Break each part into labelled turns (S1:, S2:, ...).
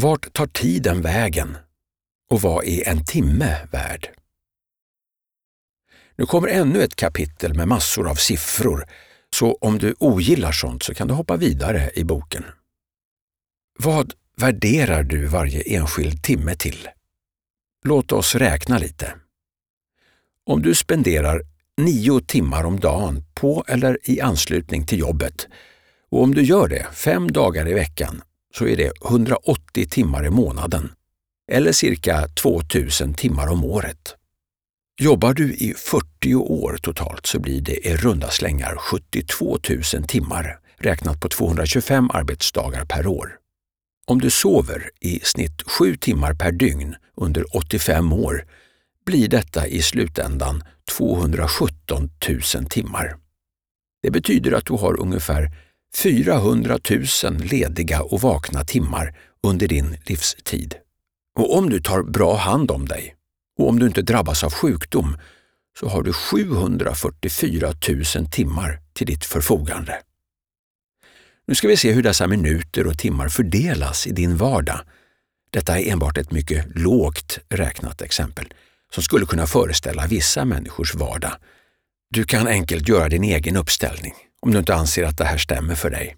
S1: Vart tar tiden vägen? Och vad är en timme värd? Nu kommer ännu ett kapitel med massor av siffror, så om du ogillar sånt så kan du hoppa vidare i boken. Vad värderar du varje enskild timme till? Låt oss räkna lite. Om du spenderar nio timmar om dagen på eller i anslutning till jobbet och om du gör det fem dagar i veckan så är det 180 timmar i månaden eller cirka 2000 timmar om året. Jobbar du i 40 år totalt så blir det i runda slängar 72 000 timmar räknat på 225 arbetsdagar per år. Om du sover i snitt 7 timmar per dygn under 85 år blir detta i slutändan 217 000 timmar. Det betyder att du har ungefär 400 000 lediga och vakna timmar under din livstid. Och om du tar bra hand om dig och om du inte drabbas av sjukdom så har du 744 000 timmar till ditt förfogande. Nu ska vi se hur dessa minuter och timmar fördelas i din vardag. Detta är enbart ett mycket lågt räknat exempel som skulle kunna föreställa vissa människors vardag. Du kan enkelt göra din egen uppställning om du inte anser att det här stämmer för dig.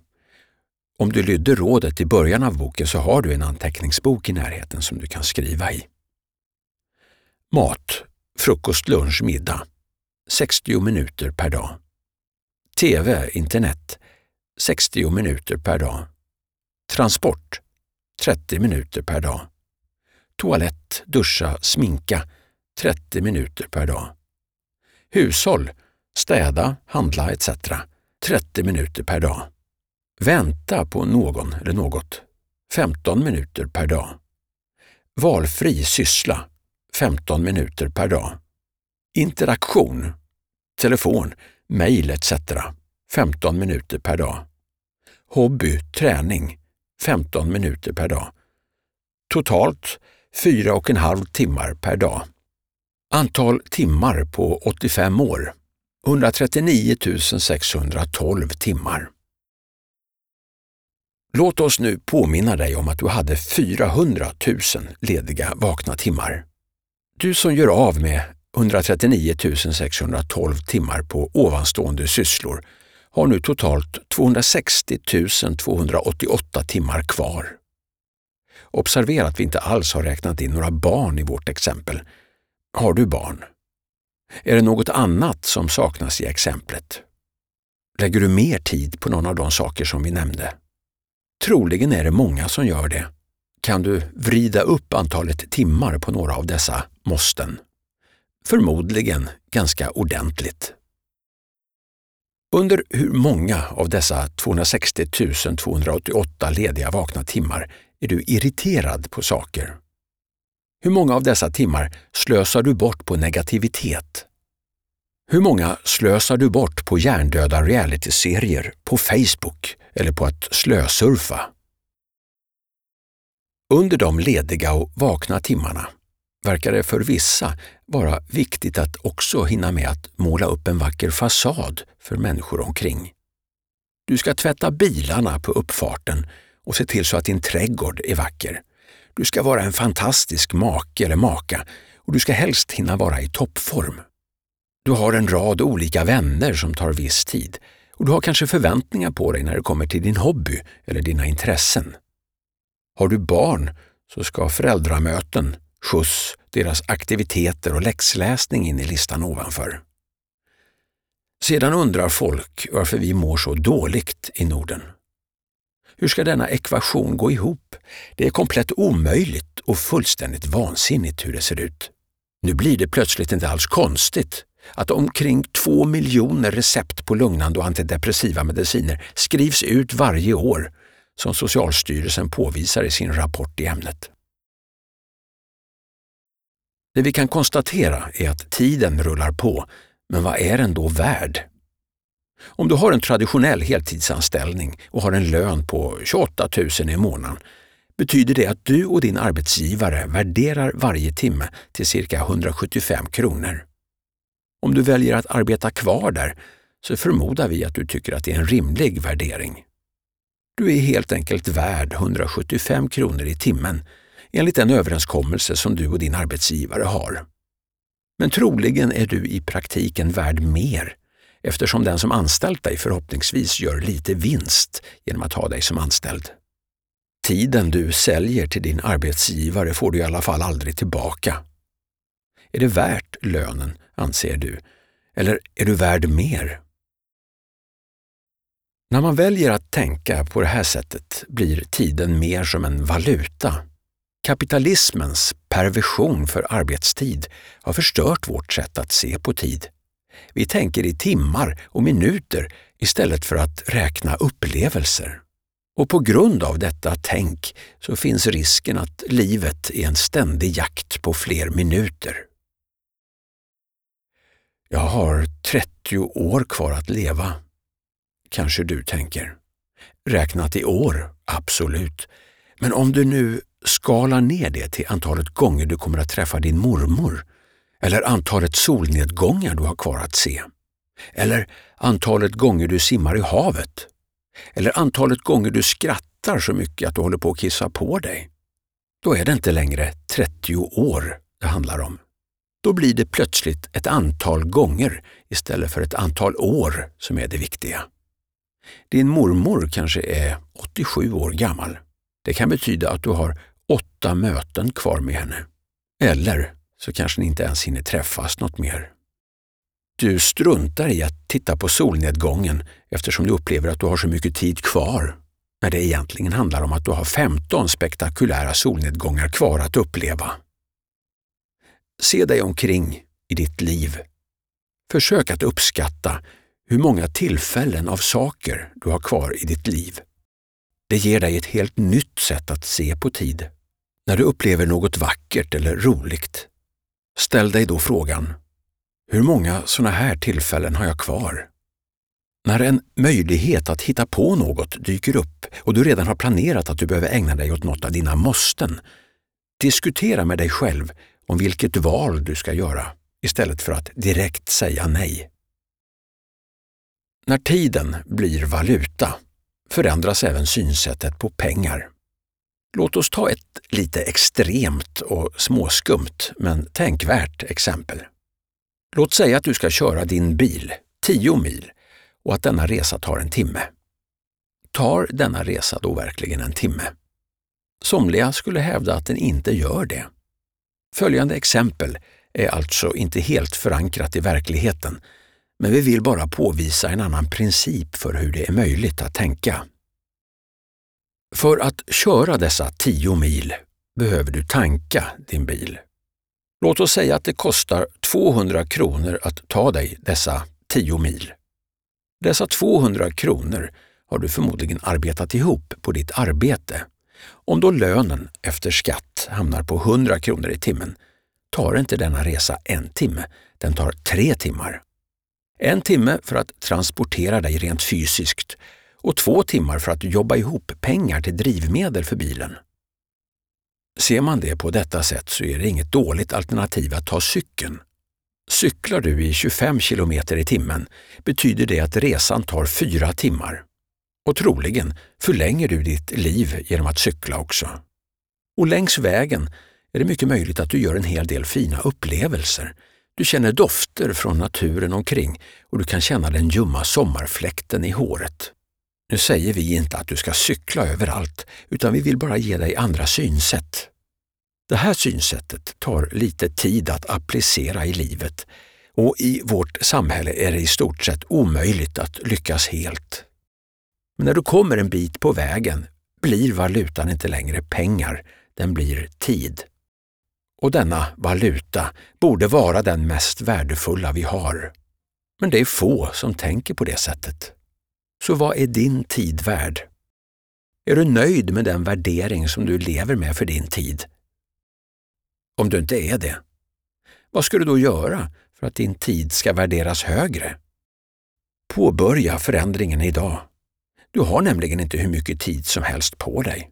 S1: Om du lydde rådet i början av boken så har du en anteckningsbok i närheten som du kan skriva i. Mat, frukost, lunch, middag. 60 minuter per dag. TV, internet. 60 minuter per dag. Transport. 30 minuter per dag. Toalett, duscha, sminka. 30 minuter per dag. Hushåll, städa, handla etc. 30 minuter per dag. Vänta på någon eller något. 15 minuter per dag. Valfri syssla. 15 minuter per dag. Interaktion. Telefon, mejl etc. 15 minuter per dag. Hobby, träning. 15 minuter per dag. Totalt 4,5 timmar per dag. Antal timmar på 85 år 139 612 timmar. Låt oss nu påminna dig om att du hade 400 000 lediga vakna timmar. Du som gör av med 139 612 timmar på ovanstående sysslor har nu totalt 260 288 timmar kvar. Observera att vi inte alls har räknat in några barn i vårt exempel. Har du barn? Är det något annat som saknas i exemplet? Lägger du mer tid på någon av de saker som vi nämnde? Troligen är det många som gör det. Kan du vrida upp antalet timmar på några av dessa måsten? Förmodligen ganska ordentligt. Under hur många av dessa 260 288 lediga vakna timmar är du irriterad på saker? Hur många av dessa timmar slösar du bort på negativitet? Hur många slösar du bort på hjärndöda realityserier, på Facebook eller på att slösurfa? Under de lediga och vakna timmarna verkar det för vissa vara viktigt att också hinna med att måla upp en vacker fasad för människor omkring. Du ska tvätta bilarna på uppfarten och se till så att din trädgård är vacker. Du ska vara en fantastisk make eller maka och du ska helst hinna vara i toppform. Du har en rad olika vänner som tar viss tid och du har kanske förväntningar på dig när det kommer till din hobby eller dina intressen. Har du barn så ska föräldramöten, skjuts, deras aktiviteter och läxläsning in i listan ovanför. Sedan undrar folk varför vi mår så dåligt i Norden. Hur ska denna ekvation gå ihop? Det är komplett omöjligt och fullständigt vansinnigt hur det ser ut. Nu blir det plötsligt inte alls konstigt att omkring två miljoner recept på lugnande och antidepressiva mediciner skrivs ut varje år, som Socialstyrelsen påvisar i sin rapport i ämnet. Det vi kan konstatera är att tiden rullar på, men vad är den då värd? Om du har en traditionell heltidsanställning och har en lön på 28 000 i månaden betyder det att du och din arbetsgivare värderar varje timme till cirka 175 kronor. Om du väljer att arbeta kvar där så förmodar vi att du tycker att det är en rimlig värdering. Du är helt enkelt värd 175 kronor i timmen enligt den överenskommelse som du och din arbetsgivare har. Men troligen är du i praktiken värd mer eftersom den som anställt dig förhoppningsvis gör lite vinst genom att ha dig som anställd. Tiden du säljer till din arbetsgivare får du i alla fall aldrig tillbaka. Är det värt lönen, anser du? Eller är du värd mer? När man väljer att tänka på det här sättet blir tiden mer som en valuta. Kapitalismens perversion för arbetstid har förstört vårt sätt att se på tid. Vi tänker i timmar och minuter istället för att räkna upplevelser. Och på grund av detta tänk så finns risken att livet är en ständig jakt på fler minuter. Jag har 30 år kvar att leva. Kanske du tänker. Räknat i år, absolut. Men om du nu skalar ner det till antalet gånger du kommer att träffa din mormor, eller antalet solnedgångar du har kvar att se, eller antalet gånger du simmar i havet, eller antalet gånger du skrattar så mycket att du håller på att kissa på dig, då är det inte längre 30 år det handlar om. Då blir det plötsligt ett antal gånger istället för ett antal år som är det viktiga. Din mormor kanske är 87 år gammal. Det kan betyda att du har åtta möten kvar med henne. Eller så kanske ni inte ens hinner träffas något mer. Du struntar i att titta på solnedgången eftersom du upplever att du har så mycket tid kvar, när det egentligen handlar om att du har 15 spektakulära solnedgångar kvar att uppleva. Se dig omkring i ditt liv. Försök att uppskatta hur många tillfällen av saker du har kvar i ditt liv. Det ger dig ett helt nytt sätt att se på tid. När du upplever något vackert eller roligt, ställ dig då frågan hur många sådana här tillfällen har jag kvar? När en möjlighet att hitta på något dyker upp och du redan har planerat att du behöver ägna dig åt något av dina måsten, diskutera med dig själv om vilket val du ska göra istället för att direkt säga nej. När tiden blir valuta förändras även synsättet på pengar. Låt oss ta ett lite extremt och småskumt men tänkvärt exempel. Låt säga att du ska köra din bil 10 mil och att denna resa tar en timme. Tar denna resa då verkligen en timme? Somliga skulle hävda att den inte gör det. Följande exempel är alltså inte helt förankrat i verkligheten, men vi vill bara påvisa en annan princip för hur det är möjligt att tänka. För att köra dessa 10 mil behöver du tanka din bil. Låt oss säga att det kostar 200 kronor att ta dig dessa 10 mil. Dessa 200 kronor har du förmodligen arbetat ihop på ditt arbete. Om då lönen efter skatt hamnar på 100 kronor i timmen tar inte denna resa en timme, den tar tre timmar. En timme för att transportera dig rent fysiskt och två timmar för att jobba ihop pengar till drivmedel för bilen. Ser man det på detta sätt så är det inget dåligt alternativ att ta cykeln. Cyklar du i 25 km i timmen betyder det att resan tar fyra timmar. Och troligen förlänger du ditt liv genom att cykla också. Och längs vägen är det mycket möjligt att du gör en hel del fina upplevelser. Du känner dofter från naturen omkring och du kan känna den ljumma sommarfläkten i håret. Nu säger vi inte att du ska cykla överallt, utan vi vill bara ge dig andra synsätt. Det här synsättet tar lite tid att applicera i livet och i vårt samhälle är det i stort sett omöjligt att lyckas helt. Men när du kommer en bit på vägen blir valutan inte längre pengar, den blir tid. Och denna valuta borde vara den mest värdefulla vi har. Men det är få som tänker på det sättet. Så vad är din tid värd? Är du nöjd med den värdering som du lever med för din tid? Om du inte är det, vad ska du då göra för att din tid ska värderas högre? Påbörja förändringen idag. Du har nämligen inte hur mycket tid som helst på dig.